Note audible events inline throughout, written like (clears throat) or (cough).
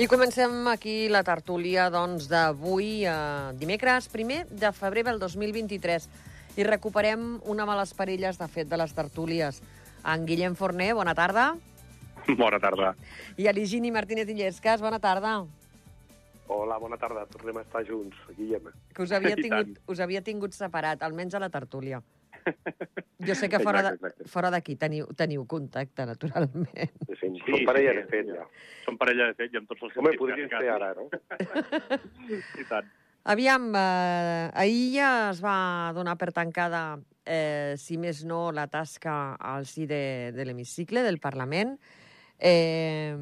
I comencem aquí la tertúlia doncs, d'avui, eh, dimecres, primer de febrer del 2023. I recuperem una de les parelles, de fet, de les tertúlies. En Guillem Forner, bona tarda. Bona tarda. I a l'Higini Martínez Illescas, bona tarda. Hola, bona tarda. Tornem a estar junts, Guillem. Que us havia, tingut, us havia tingut separat, almenys a la tertúlia. Jo sé que fora Exacte, de- exacte. fora d'aquí teniu, teniu contacte, naturalment. Sí, sí, Sí, som parella sí, de fet, ja. Som parella de fet i amb tots els Home, podríem quasi, fer ara, no? (laughs) I tant. Aviam, eh, ahir ja es va donar per tancada, eh, si més no, la tasca al si de, de l'hemicicle del Parlament. Eh,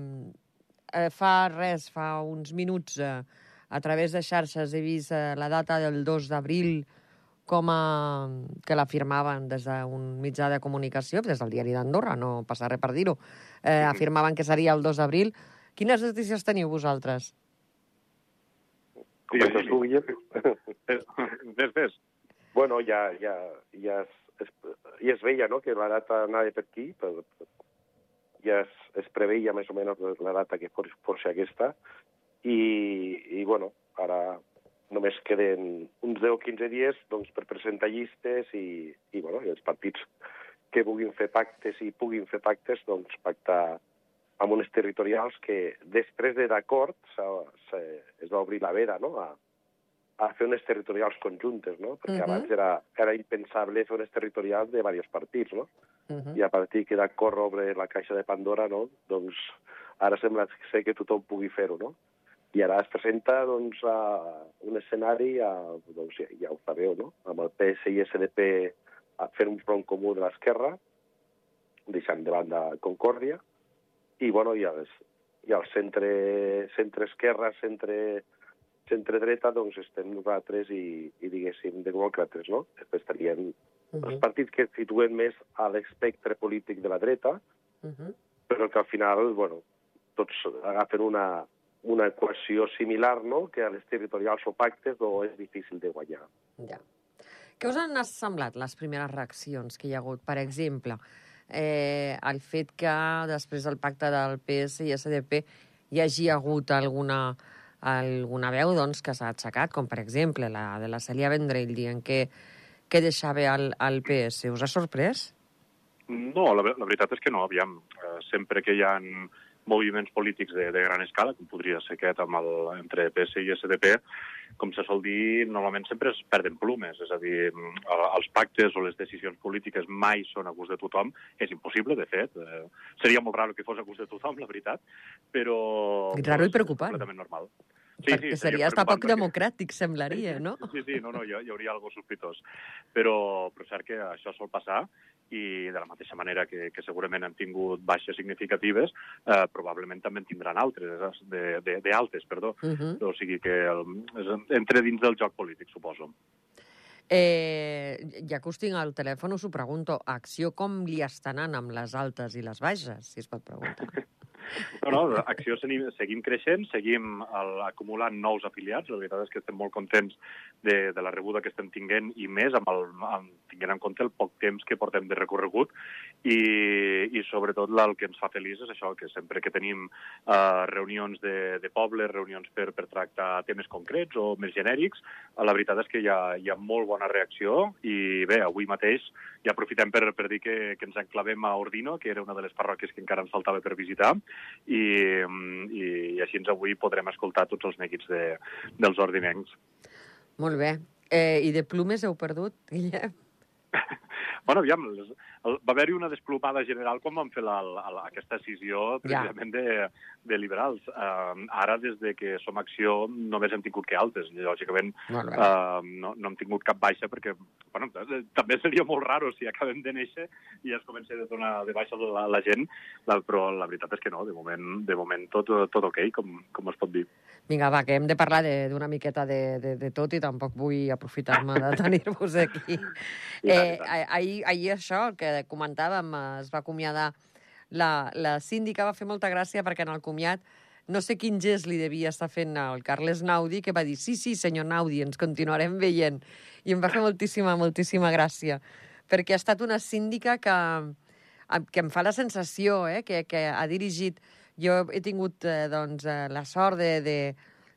eh, fa res, fa uns minuts, eh, a través de xarxes he vist eh, la data del 2 d'abril com a, que l'afirmaven des d'un mitjà de comunicació, des del diari d'Andorra, no passa res per dir-ho, eh, afirmaven que seria el 2 d'abril. Quines notícies teniu vosaltres? Comences tu, Guillem? Ves. bueno, ja, ja, ja, es, es, ja es veia, no?, que la data anava per aquí, per, ja es, es preveia més o menys la data que fos, fos aquesta, i, i, bueno, ara només queden uns 10 o 15 dies doncs, per presentar llistes i, i, bueno, i els partits que vulguin fer pactes i puguin fer pactes, doncs pactar amb unes territorials que després de d'acord es va obrir la vera no? a, a fer unes territorials conjuntes, no? perquè Mhm. abans era, era impensable fer unes territorials de diversos partits, no? Uh -huh. i a partir que d'acord obre la caixa de Pandora, no? doncs ara sembla ser que tothom pugui fer-ho, no? I ara es presenta doncs, a un escenari, a, doncs, ja, ho sabeu, no? amb el PS i SDP a fer un front comú de l'esquerra, deixant de banda Concòrdia, i, bueno, i, els, i el centre, centre-esquerra, centre, centre-dreta, doncs estem nosaltres i, i diguéssim, demòcrates, no? Després tenien Uh els -huh. partits que situen més a l'espectre polític de la dreta, Uh -huh. però que al final, bueno, tots agafen una, una equació similar, no?, que a les territorials o pactes o és difícil de guanyar. Ja. Què us han semblat les primeres reaccions que hi ha hagut? Per exemple, eh, el fet que després del pacte del PS i SDP hi hagi hagut alguna, alguna veu doncs, que s'ha aixecat, com per exemple la de la Celia Vendrell dient que, que deixava el, el PS. Us ha sorprès? No, la, la veritat és que no, aviam. Eh, sempre que hi ha moviments polítics de, de gran escala, com podria ser aquest amb el, entre PS i SDP, com se sol dir, normalment sempre es perden plumes. És a dir, el- els pactes o les decisions polítiques mai són a gust de tothom. És impossible, de fet. Eh, seria molt raro que fos a gust de tothom, la veritat, però... Raro i preocupant. Completament normal. Perquè seria hasta poc perquè- democràtic, semblaria, no? Sí, sí, no, no, hi, hi hauria algo sospitós. Però, però és cert que això sol passar i de la mateixa manera que, que segurament han tingut baixes significatives, eh, probablement també en tindran altres, de, de, de altes, perdó. Uh -huh. O sigui que el, és, entre dins del joc polític, suposo. eh, ja que us tinc al telèfon, us ho pregunto. A Acció com li està anant amb les altes i les baixes, si es pot preguntar? (laughs) No, no, Acció seguim, creixent, seguim el, acumulant nous afiliats. La veritat és que estem molt contents de, de la rebuda que estem tinguent i més amb el, amb, tinguent en compte el poc temps que portem de recorregut i, i sobretot el que ens fa feliç és això, que sempre que tenim eh, reunions de, de poble, reunions per, per tractar temes concrets o més genèrics, eh, la veritat és que hi ha, hi ha molt bona reacció i bé, avui mateix ja aprofitem per, per dir que, que ens enclavem a Ordino, que era una de les parròquies que encara ens faltava per visitar, i, mm, i, i així ens avui podrem escoltar tots els neguits de, dels ordinencs. Molt bé. Eh, I de plumes heu perdut, Guillem? (laughs) Bueno, aviam, les, va haver-hi una desplomada general quan vam fer la, la, la, aquesta decisió precisament de, de liberals. Uh, ara, des de que som acció, només hem tingut que altes. Lògicament, uh, no, no hem tingut cap baixa perquè, bueno, eh, també seria molt raro si acabem de néixer i ja es comença a donar de baixa la, la gent, la, però la veritat és que no, de moment, de moment tot, tot ok, com, com es pot dir. Vinga, va, que hem de parlar de- d'una miqueta de, de, de tot i tampoc vull aprofitar-me de (laughs) tenir-vos aquí. Eh, ah- ahir, ahir això que comentàvem, eh, es va acomiadar la, la síndica, va fer molta gràcia perquè en el comiat no sé quin gest li devia estar fent al Carles Naudi, que va dir, sí, sí, senyor Naudi, ens continuarem veient. I em va fer moltíssima, moltíssima gràcia, perquè ha estat una síndica que, que em fa la sensació eh, que, que ha dirigit Jo he tingut eh, doncs, eh, la sort de, de,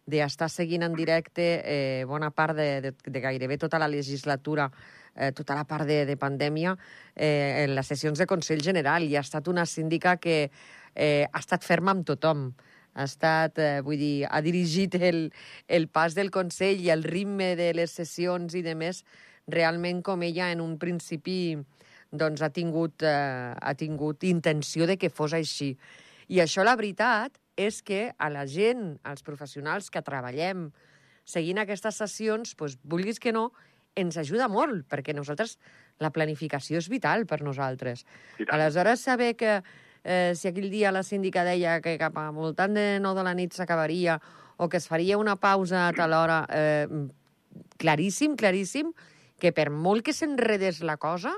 d'estar seguint en directe eh, bona part de, de, de gairebé tota la legislatura, eh, tota la part de, de pandèmia, eh, en les sessions de Consell General, i ha estat una síndica que eh, ha estat ferma amb tothom. Ha estat, eh, vull dir, ha dirigit el, el pas del Consell i el ritme de les sessions i de més, realment com ella en un principi doncs, ha, tingut, eh, ha tingut intenció de que fos així. I això, la veritat, és que a la gent, als professionals que treballem seguint aquestes sessions, doncs, vulguis que no, ens ajuda molt, perquè nosaltres la planificació és vital per nosaltres. Aleshores, saber que eh, si aquell dia la síndica deia que cap a voltant de 9 de la nit s'acabaria o que es faria una pausa a tal hora, eh, claríssim, claríssim, que per molt que s'enredés la cosa,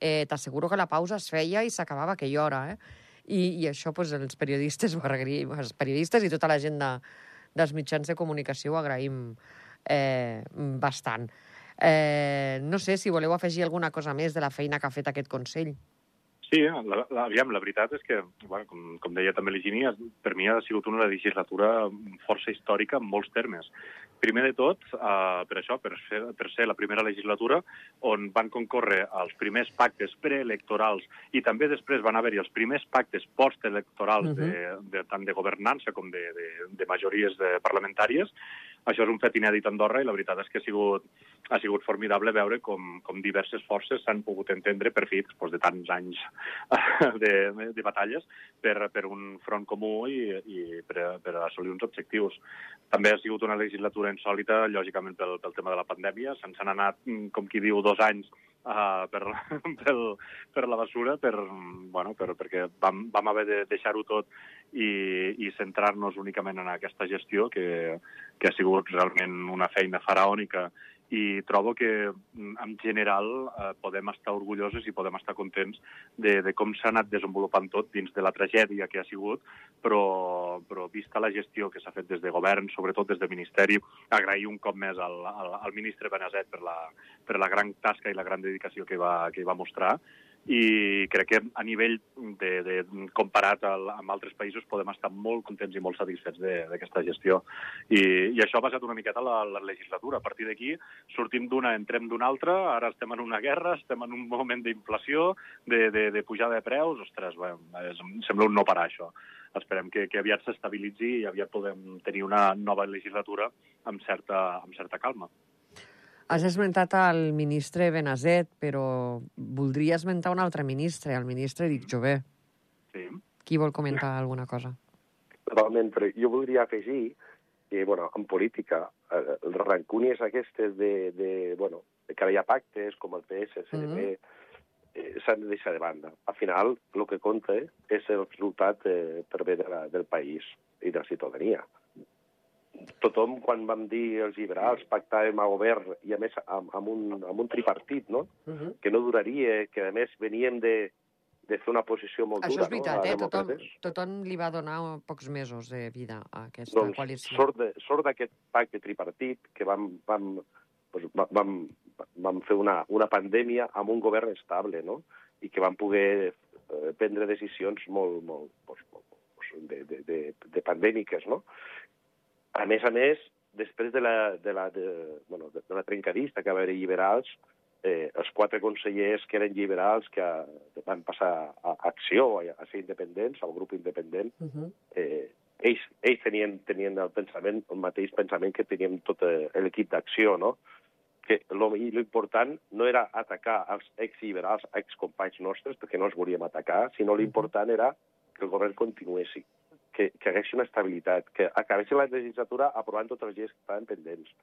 eh, t'asseguro que la pausa es feia i s'acabava aquella hora, eh? I, i això pues, els periodistes (laughs) ho agraïm, els periodistes i tota la gent de, dels mitjans de comunicació ho agraïm eh, bastant. Eh, no sé si voleu afegir alguna cosa més de la feina que ha fet aquest Consell. Sí, la, la, aviam, la veritat és que, bueno, com, com deia també l'Higini, per mi ha sigut una legislatura força històrica en molts termes. Primer de tot, uh, per això, per ser, per ser la primera legislatura on van concórrer els primers pactes preelectorals i també després van haver-hi els primers pactes postelectorals uh -huh. de, de, tant de governança com de, de, de majories de parlamentàries, això és un fet inèdit a Andorra i la veritat és que ha sigut, ha sigut formidable veure com, com diverses forces s'han pogut entendre per fi, després de tants anys (laughs) de, de batalles, per, per un front comú i, i per, per assolir uns objectius. També ha sigut una legislatura insòlita, lògicament pel, pel tema de la pandèmia. Se'ns han anat, com qui diu, dos anys uh, (laughs) per, per, per la basura, per, bueno, per, perquè vam, vam haver de deixar-ho tot i, i centrar-nos únicament en aquesta gestió, que, que ha sigut realment una feina faraònica. I trobo que en general eh, podem estar orgullosos i podem estar contents de, de com s'ha anat desenvolupant tot dins de la tragèdia que ha sigut, però, però vista la gestió que s'ha fet des de govern, sobretot des de Ministeri, agrair un cop més al, al, al ministre Benazet per la, per la gran tasca i la gran dedicació que va, que va mostrar i crec que a nivell de, de comparat al, amb altres països podem estar molt contents i molt satisfets d'aquesta gestió. I, I això ha passat una miqueta la, la legislatura. A partir d'aquí sortim d'una, entrem d'una altra, ara estem en una guerra, estem en un moment d'inflació, de, de, de pujada de preus, ostres, bé, és, sembla un no parar això. Esperem que, que aviat s'estabilitzi i aviat podem tenir una nova legislatura amb certa, amb certa calma. Has esmentat el ministre Benazet, però voldria esmentar un altre ministre, el ministre Dic Jové. Sí. Qui vol comentar alguna cosa? Totalment, però jo voldria afegir que, bueno, en política, eh, les rancúnies aquestes de, de, bueno, de que hi ha pactes, com el PS, el CDP, mm -hmm. eh, s'han de deixar de banda. Al final, el que compta és el resultat eh, per bé de la, del país i de la ciutadania tothom, quan vam dir els liberals, pactàvem a govern, i a més amb, amb, un, amb un tripartit, no? Uh mhm. -huh. que no duraria, que a més veníem de, de fer una posició molt Això dura. Això és veritat, no? eh? Tothom, tothom li va donar pocs mesos de vida a aquesta doncs, coalició. Sort, de, sort d'aquest pacte tripartit que vam, vam, doncs, vam, vam fer una, una pandèmia amb un govern estable, no? I que vam poder eh, prendre decisions molt, molt, doncs, molt de, de, de, de pandèmiques, no? A més a més, després de la, de la, de, bueno, de, de la trencadista que va haver liberals, eh, els quatre consellers que eren liberals que van passar a acció, a, a ser independents, al grup independent, uh -huh. eh, ells, ells tenien, tenien el pensament, el mateix pensament que teníem tot eh, l'equip d'acció, no? que l'important no era atacar els ex-liberals, ex-companys nostres, perquè no els volíem atacar, sinó l'important era que el govern continuessi que, que hagués una estabilitat, que acabessin la legislatura aprovant totes les lleis que estaven pendents.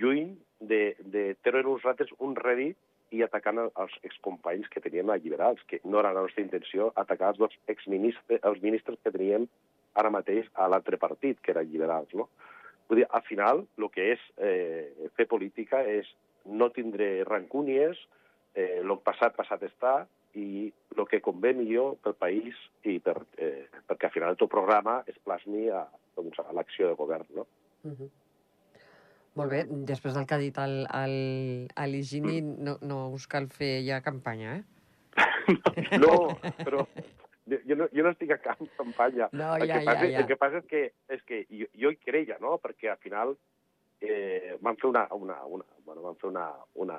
Lluny de, de treure nosaltres un rèdit i atacant els excompanys que teníem alliberals, que no era la nostra intenció atacar els dos exministres, els ministres que teníem ara mateix a l'altre partit, que eren lliberals. No? Vull dir, al final, el que és eh, fer política és no tindre rancúnies, eh, el passat passat està, i el que convé millor pel país i per, eh, perquè al final el teu programa es plasmi a, doncs, a l'acció de govern. No? Uh -huh. Molt bé, després del que ha dit el, el, l'Higini, no, no us cal fer ja campanya, eh? (laughs) no, però, jo, no, jo no estic a cap campanya. No, el, ja, que passa, ja, ja. el que passa és que, és que jo, jo hi creia, no? Perquè al final eh, van fer una, una, una, bueno, van fer una, una,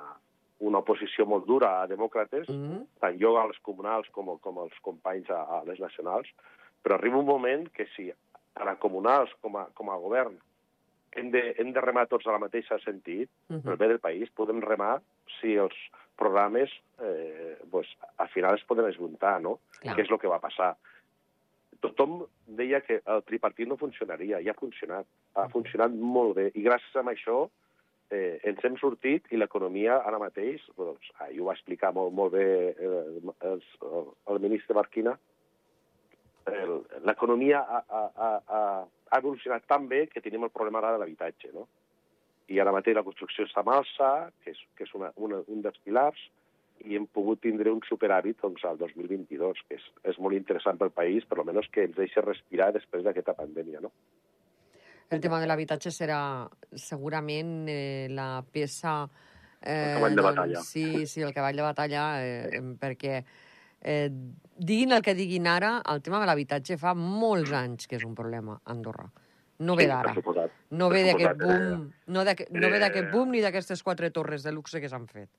una oposició molt dura a demòcrates, Mm -hmm. tant jo als comunals com, com els companys a, a les nacionals, però arriba un moment que si a les comunals com a, com a govern hem de, hem de remar tots a la mateixa sentit, Mhm. pel bé del país, podem remar si els programes eh, pues, al final es poden esmuntar, no? Clar. Què és el que va passar? Tothom deia que el tripartit no funcionaria, i ha funcionat. Ha funcionat molt bé, i gràcies a això eh, ens hem sortit i l'economia ara mateix, doncs, ahir ho va explicar molt, molt bé eh, el, el, ministre Barquina, el- l'economia ha, ha, ha, ha, ha evolucionat tan bé que tenim el problema ara de l'habitatge, no? I ara mateix la construcció està en alça, que és, que és una, una, un dels pilars, i hem pogut tindre un superàvit doncs, al 2022, que és, és molt interessant pel país, per almenys que ens deixa respirar després d'aquesta pandèmia, no? El tema de l'habitatge serà segurament eh, la peça... Eh, El cavall de batalla. Sí, sí, el cavall de batalla, eh, eh, perquè eh, diguin el que diguin ara, el tema de l'habitatge fa molts anys que és un problema a Andorra. No ve Sí, d'ara. No ve d'aquest suposat, eh, boom, no, no ve eh, d'aquest boom ni d'aquestes quatre torres de luxe que s'han fet.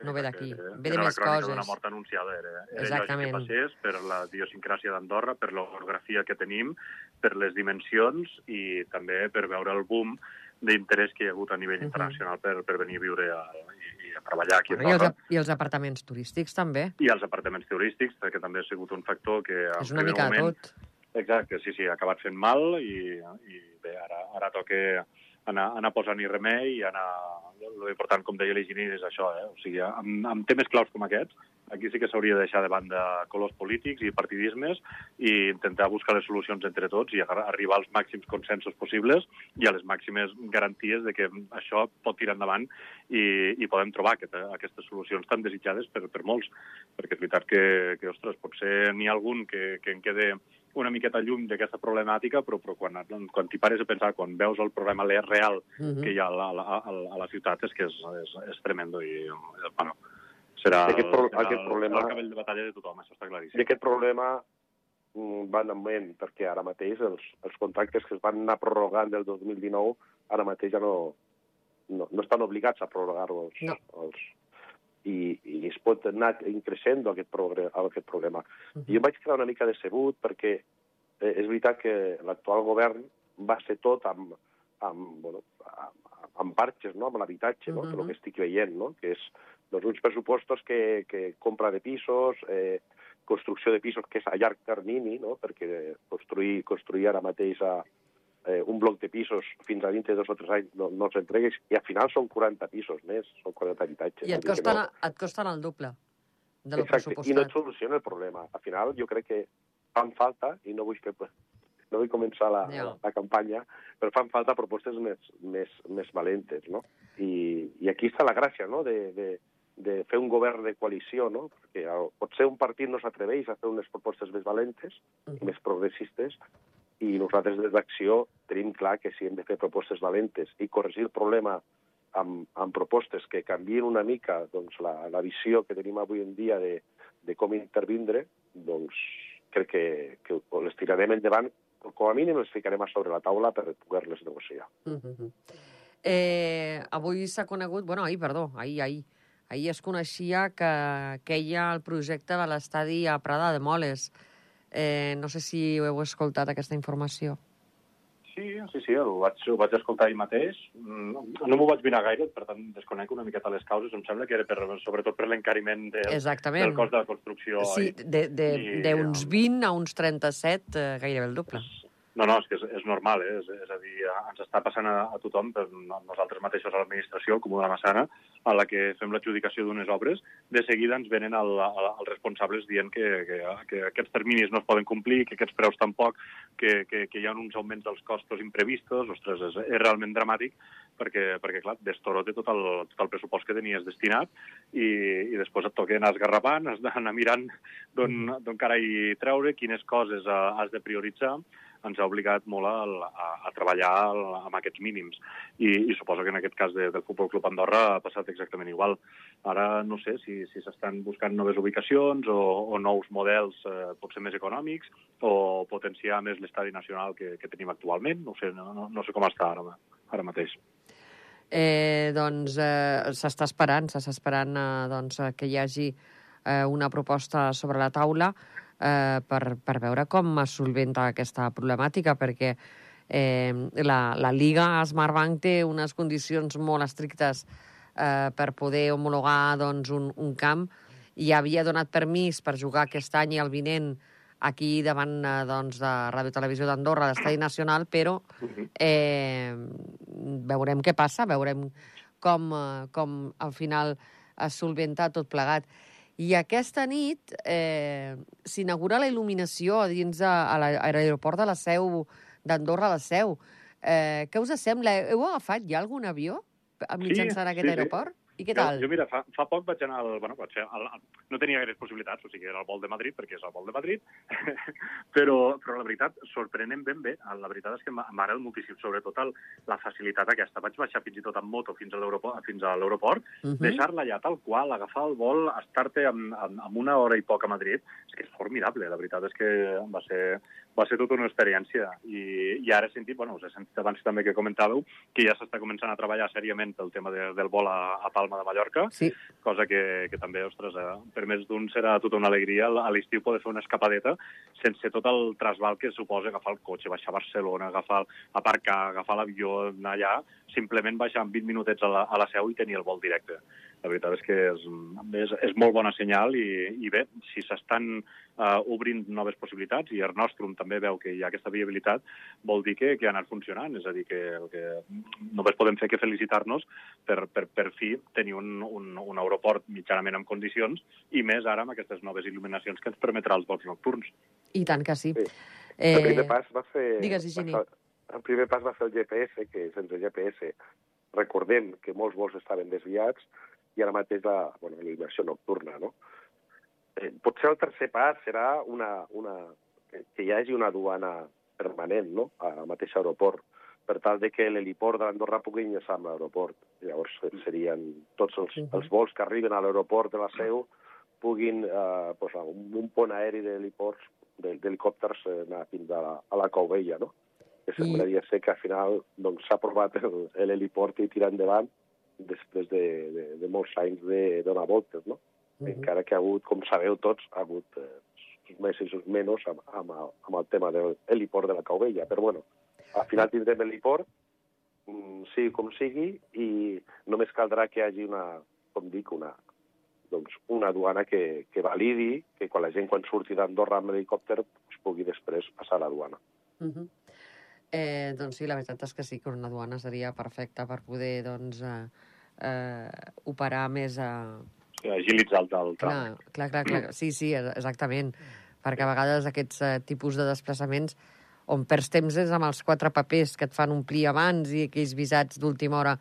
No ve d'aquí, Era ve de més coses. d'una mort anunciada, era, era Exactament. que passés per la idiosincràsia d'Andorra, per l'orografia que tenim, per les dimensions i també per veure el boom d'interès que hi ha hagut a nivell Mhm. internacional per, per venir a viure a, i, i a treballar aquí I els, I els apartaments turístics també. I els apartaments turístics, que també ha sigut un factor que... És una mica moment, tot. Exacte, sí, sí, ha acabat fent mal i, i bé, ara, ara toca anar, anar posant-hi remei i anar... Lo important, com deia l'Higini, és això, eh? O sigui, amb, amb temes claus com aquests, aquí sí que s'hauria de deixar de banda colors polítics i partidismes i intentar buscar les solucions entre tots i arribar als màxims consensos possibles i a les màximes garanties de que això pot tirar endavant i, i podem trobar aquest, aquestes solucions tan desitjades per, per molts. Perquè és veritat que, que ostres, potser n'hi ha algun que, que en quede una miqueta lluny d'aquesta problemàtica, però, però quan, quan t'hi pares a pensar, quan veus el problema le- real Mhm. que hi ha a la, a la, a a la ciutat, és que és, és, és tremendo i, bueno, serà, Aquest pro- serà aquest el, problema- el cavall de batalla de tothom, això està I claríssim. aquest problema mm, va en augment, perquè ara mateix els, els contractes que es van anar prorrogant del 2019 ara mateix ja no, no, no estan obligats a prorrogar-los. No. Els, i, I es pot anar increixent aquest, progre, aquest problema. Mhm. I jo em vaig quedar una mica decebut perquè eh, és veritat que l'actual govern va ser tot amb, amb, bueno, amb, amb parxes, no? amb l'habitatge, no? Mhm. uh -huh. que estic veient, no? que és doncs, uns pressupostos que, que compra de pisos, eh, construcció de pisos que és a llarg termini, no? perquè construir, construir ara mateix a, eh, un bloc de pisos fins a dintre de dos o tres anys no, no els entregues, i al final són 40 pisos més, són 40 habitatges. I et que costen, no- et costen el doble de lo Exacte, i no et soluciona el problema. Al final, jo crec que fan falta, i no vull fer no vull començar la, Ja. la, la campanya, però fan falta propostes més, més, més valentes, no? I, I aquí està la gràcia, no?, de, de, de fer un govern de coalició, no? Perquè el, potser un partit no s'atreveix a fer unes propostes més valentes i Mhm. més progressistes, i nosaltres des d'Acció tenim clar que si hem de fer propostes valentes i corregir el problema amb, amb propostes que canvien una mica doncs, la, la visió que tenim avui en dia de, de com intervindre, doncs crec que, que les tirarem endavant, com a mínim les ficarem a sobre la taula per poder-les negociar. Mhm. Eh, avui s'ha conegut, bueno, ahir, perdó, ahir, ahir, ahir es coneixia que, que hi ha el projecte de l'estadi a Prada de Moles. Eh, no sé si heu escoltat aquesta informació. Sí, sí, sí, ho vaig, ho vaig escoltar ahir mateix. Mm, No m'ho vaig mirar gaire, per tant desconec una miqueta les causes. Em sembla que era per, sobretot per l'encariment de, Exactament. del cost de la construcció. Sí, de, I, de, d'uns um, 20 a uns 37, eh, gairebé el doble. No, no, és que és, és normal, eh? és, és a dir, ens està passant a, a tothom, per nosaltres mateixos a l'administració, de la Massana, a la que fem l'adjudicació d'unes obres, de seguida ens venen el, el, els responsables dient que, que, que aquests terminis no es poden complir, que aquests preus tampoc, que, que, que hi ha uns augments dels costos imprevistos, ostres, és, és realment dramàtic, perquè, perquè clar, destorote tot el, tot el pressupost que tenies destinat i, i després et toca anar esgarrapant, has d'anar mirant d'on carai treure, quines coses has de prioritzar, ens ha obligat molt a, a, a treballar amb aquests mínims. I, I suposo que en aquest cas de, del Futbol Club Andorra ha passat exactament igual. Ara no sé si s'estan si buscant noves ubicacions o, o nous models eh, potser més econòmics o potenciar més l'estadi nacional que, que tenim actualment. No sé, no, no, no sé com està ara, ara mateix. Eh, doncs eh, s'està esperant, s'està esperant eh, doncs, que hi hagi eh, una proposta sobre la taula eh, per, per veure com es solventa aquesta problemàtica, perquè eh, la, la Liga Smartbank té unes condicions molt estrictes eh, per poder homologar doncs, un, un camp i havia donat permís per jugar aquest any i el vinent aquí davant eh, doncs, de Radio Televisió d'Andorra, d'Estadi Nacional, però eh, veurem què passa, veurem com, eh, com al final es solventa tot plegat. I aquesta nit eh, s'inaugura la il·luminació a dins de, a l'aeroport de la Seu d'Andorra, a la Seu. Eh, què us sembla? Heu agafat ja algun avió mitjançant sí, aquest sí, aeroport? I què tal? Jo, jo mira, fa, fa poc vaig anar al... Bueno, vaig al, al, no tenia gaire possibilitats, o sigui, era el vol de Madrid, perquè és el vol de Madrid, (laughs) però, però la veritat, sorprenent ben bé. La veritat és que m'agrada moltíssim, sobretot el, la facilitat aquesta. Vaig baixar fins i tot amb moto fins a l'aeroport, fins a l'aeroport uh -huh. deixar-la allà tal qual, agafar el vol, estar-te amb, amb, amb una hora i poc a Madrid, és que és formidable. La veritat és que va ser, va ser tota una experiència. I, i ara he sentit, bueno, us he sentit abans també que comentàveu, que ja s'està començant a treballar seriament el tema de, del vol a, a Palma de Mallorca, sí. cosa que, que també, ostres, eh, per més d'un serà tota una alegria a l'estiu poder fer una escapadeta sense tot el trasbal que suposa agafar el cotxe, baixar a Barcelona, agafar, aparcar, agafar l'avió, anar allà, simplement baixar en 20 minutets a la, a la seu i tenir el vol directe. La veritat és que és, és, és molt bona senyal i, i bé, si s'estan uh, obrint noves possibilitats i el Nostrum també veu que hi ha aquesta viabilitat, vol dir que, que ha anat funcionant. És a dir, que, que només podem fer que felicitar-nos per, per, per fi tenir un, un, un aeroport mitjanament en condicions i més ara amb aquestes noves il·luminacions que ens permetrà els vols nocturns. I tant que sí. sí. Eh... El primer pas va fer... Digues, Higini. El primer pas va fer el GPS, que sense GPS recordem que molts vols estaven desviats i ara mateix la, bueno, la immersió nocturna, no? Eh, potser el tercer pas serà una, una, que hi hagi una duana permanent no? al mateix aeroport, per tal de que l'heliport d'Andorra pugui enllaçar amb l'aeroport. Llavors serien tots els, els vols que arriben a l'aeroport de la Seu puguin, eh, pues, un, un pont aeri d'heliports, d'helicòpters, eh, anar fins a la, a la Cauvella, no? Que semblaria ser que al final doncs, s'ha doncs, aprovat l'heliport i tirar endavant després de, de, de molts anys de donar voltes, no? Uh -huh. Encara que ha hagut, com sabeu tots, ha hagut eh, més i menys amb, amb, el, amb el tema de l'heliport de la Cauvella. Però, bueno, al final tindrem l'heliport, mm, sigui com sigui, i només caldrà que hi hagi una, com dic, una, doncs, una duana que, que validi que quan la gent quan surti d'Andorra amb l'helicòpter es pugui després passar a la duana. Uh -huh. eh, doncs sí, la veritat és que sí, que una duana seria perfecta per poder doncs, eh, eh, operar més a... Agilitzar el, el tram. Clar, clar, clar, clar. Sí, sí, exactament. Perquè a vegades aquests eh, tipus de desplaçaments on perds temps és amb els quatre papers que et fan omplir abans i aquells visats d'última hora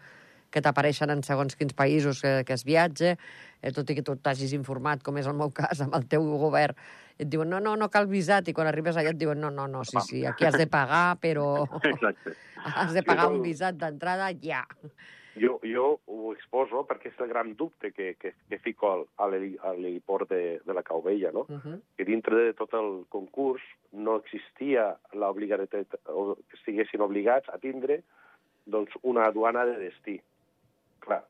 que t'apareixen en segons quins països que, que es viatge, eh, tot i que tu t'hagis informat, com és el meu (laughs) cas, amb el teu govern, et diuen, no, no, no cal visat, i quan arribes allà et diuen, no, no, no, sí, sí, aquí has de pagar, però (laughs) Exacte. (laughs) has de pagar un visat d'entrada ja. Jo, jo ho exposo perquè és el gran dubte que, que, que fico a l'heliport de, de la Cauvella, no? Uh -huh. Que dintre de tot el concurs no existia l'obligatorietat, o que estiguessin obligats a tindre doncs, una aduana de destí. Clar,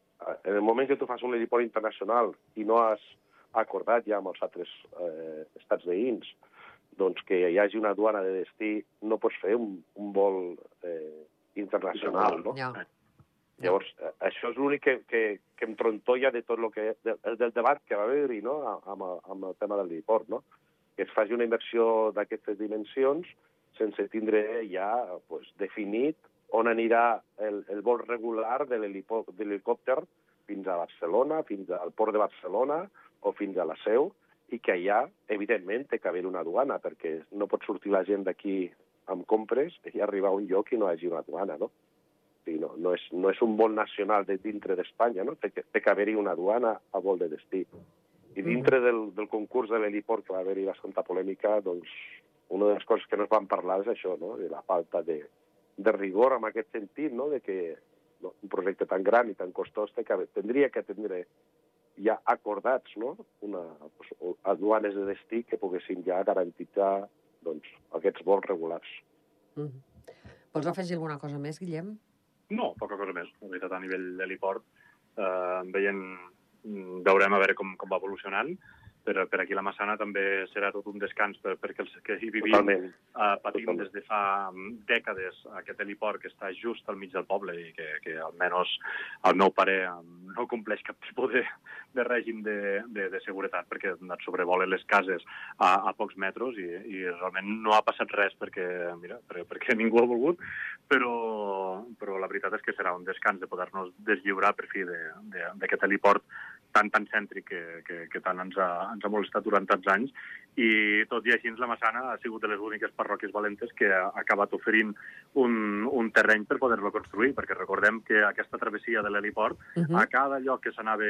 en el moment que tu fas un heliport internacional i no has acordat ja amb els altres eh, estats veïns doncs que hi hagi una aduana de destí, no pots fer un, un vol eh, internacional, no? Ja. Llavors, això és l'únic que, que, que em trontolla de tot el que, del, del debat que va haver-hi no? amb, amb el tema del l'heliport, no? que es faci una inversió d'aquestes dimensions sense tindre ja pues, definit on anirà el, el vol regular de l'helicòpter fins a Barcelona, fins al port de Barcelona o fins a la Seu, i que allà, evidentment, té que haver una duana, perquè no pot sortir la gent d'aquí amb compres i arribar a un lloc i no hi hagi una duana, no? Sí, no, no, és, no és un vol nacional de dintre d'Espanya, no? Té que, té que haver-hi una duana a vol de destí. I dintre del, del concurs de l'heliport, que va haver-hi bastanta polèmica, doncs una de les coses que no es van parlar és això, no? de la falta de, de rigor en aquest sentit, no? de que no, un projecte tan gran i tan costós que tindria que tindre ja acordats no? una, pues, aduanes de destí que poguessin ja garantitzar doncs, aquests vols regulars. Mm -hmm. Vols afegir alguna cosa més, Guillem? No, poca cosa més. La veritat, a nivell d'heliport, eh, veient, mm, veurem a veure com, com va evolucionant per, per aquí la Massana també serà tot un descans per, perquè els que hi vivim uh, patim Totalment. des de fa mm, dècades aquest heliport que està just al mig del poble i que, que almenys el meu pare mm, no compleix cap tipus de, de règim de, de, de seguretat perquè et sobrevolen les cases a, a pocs metres i, i realment no ha passat res perquè, mira, perquè, perquè ningú ha volgut, però, però la veritat és que serà un descans de poder-nos deslliurar per fi d'aquest heliport tan, tan cèntric que, que, que tant ens ha, ens ha molestat durant tants anys i tot i així la Massana ha sigut de les úniques parròquies valentes que ha acabat oferint un, un terreny per poder-lo construir, perquè recordem que aquesta travessia de l'heliport, uh -huh. a cada lloc que s'anava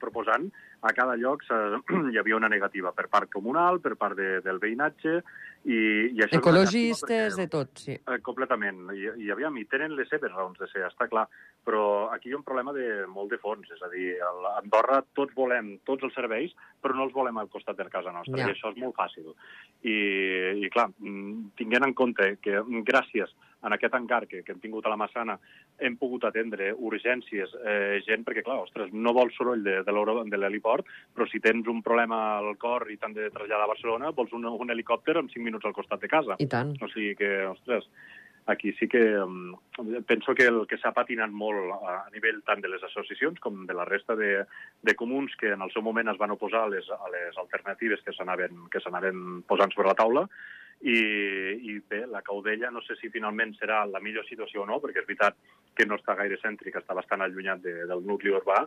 proposant, a cada lloc (clears throat) hi havia una negativa per part comunal, per part de, del veïnatge, i, i això Ecologistes, perquè, de tot, sí. Eh, completament. I, I aviam, i tenen les seves raons de ser, està clar, però aquí hi ha un problema de molt de fons, és a dir, a Andorra tots volem tots els serveis, però no els volem al costat de casa nostra, ja. i això és molt fàcil. I, i clar, mm, tinguent en compte que gràcies a aquest encar que, que hem tingut a la Massana hem pogut atendre urgències, eh, gent, perquè, clar, ostres, no vols soroll de, de l'heliport, però si tens un problema al cor i t'han de traslladar a Barcelona, vols un, un helicòpter amb 5 minuts al costat de casa. I tant. O sigui que, ostres, aquí sí que um, penso que el que s'ha patinat molt a nivell tant de les associacions com de la resta de, de comuns que en el seu moment es van oposar a les, a les alternatives que s'anaven posant sobre la taula i, i bé, la caudella no sé si finalment serà la millor situació o no, perquè és veritat que no està gaire cèntric, està bastant allunyat de, del nucli urbà,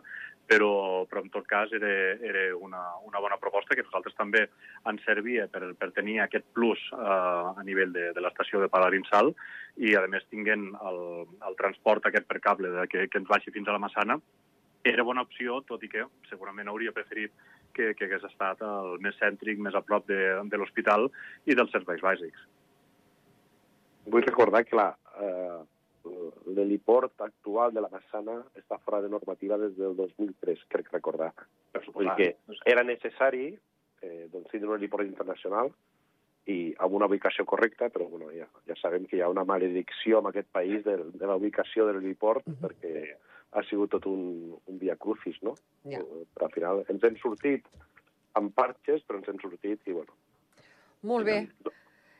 però, però en tot cas era, era una, una bona proposta que nosaltres també ens servia per, per tenir aquest plus eh, a nivell de, de l'estació de Palarinsal i, a més, tinguent el, el transport aquest per cable de, que, que ens vagi fins a la Massana, era bona opció, tot i que segurament hauria preferit que, que hagués estat el més cèntric, més a prop de, de l'hospital i dels serveis bàsics. Vull recordar que la, eh, l'heliport actual de la Massana està fora de normativa des del 2003, crec recordar. Vull dir que era necessari eh, doncs, tindre un heliport internacional i amb una ubicació correcta, però bueno, ja, ja sabem que hi ha una maledicció en aquest país de, de la ubicació de l'heliport, uh -huh. perquè ha sigut tot un, un via crucis, no? Ja. Però al final ens hem sortit amb parxes, però ens hem sortit i, bueno... Molt bé.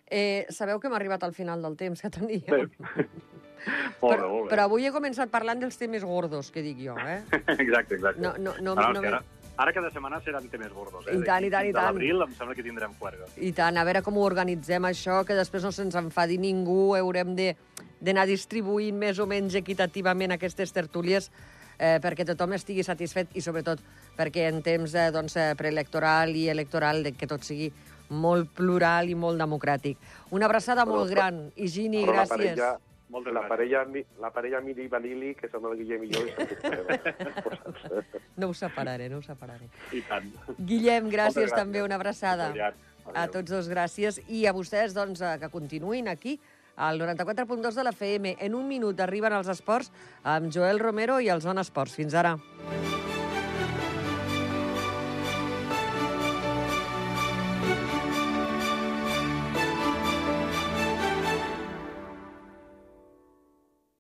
Eh, sabeu que hem arribat al final del temps que teníem. Sí. (laughs) molt però, molt bé. però avui he començat parlant dels temes gordos, que dic jo, eh? (laughs) exacte, exacte. No, no, no, no, no, no ara, ara cada setmana seran temes gordos, eh? I tant, i tant, i tant. l'abril em sembla que tindrem fuerga. I tant, a veure com ho organitzem, això, que després no se'ns enfadi ningú, haurem de d'anar distribuint més o menys equitativament aquestes tertúlies eh, perquè tothom estigui satisfet i sobretot perquè en temps eh, doncs, eh, preelectoral i electoral de que tot sigui molt plural i molt democràtic. Una abraçada però, molt gran. Higini, gràcies. La parella, la parella, la parella Mili Vanili, que som el Guillem i jo, (laughs) no us separaré, no us separaré. I tant. Guillem, gràcies, gràcies. també, una abraçada. A tots dos, gràcies. I a vostès, doncs, que continuïn aquí al 94.2 de la FM. En un minut arriben els esports amb Joel Romero i el Zona Esports. Fins ara.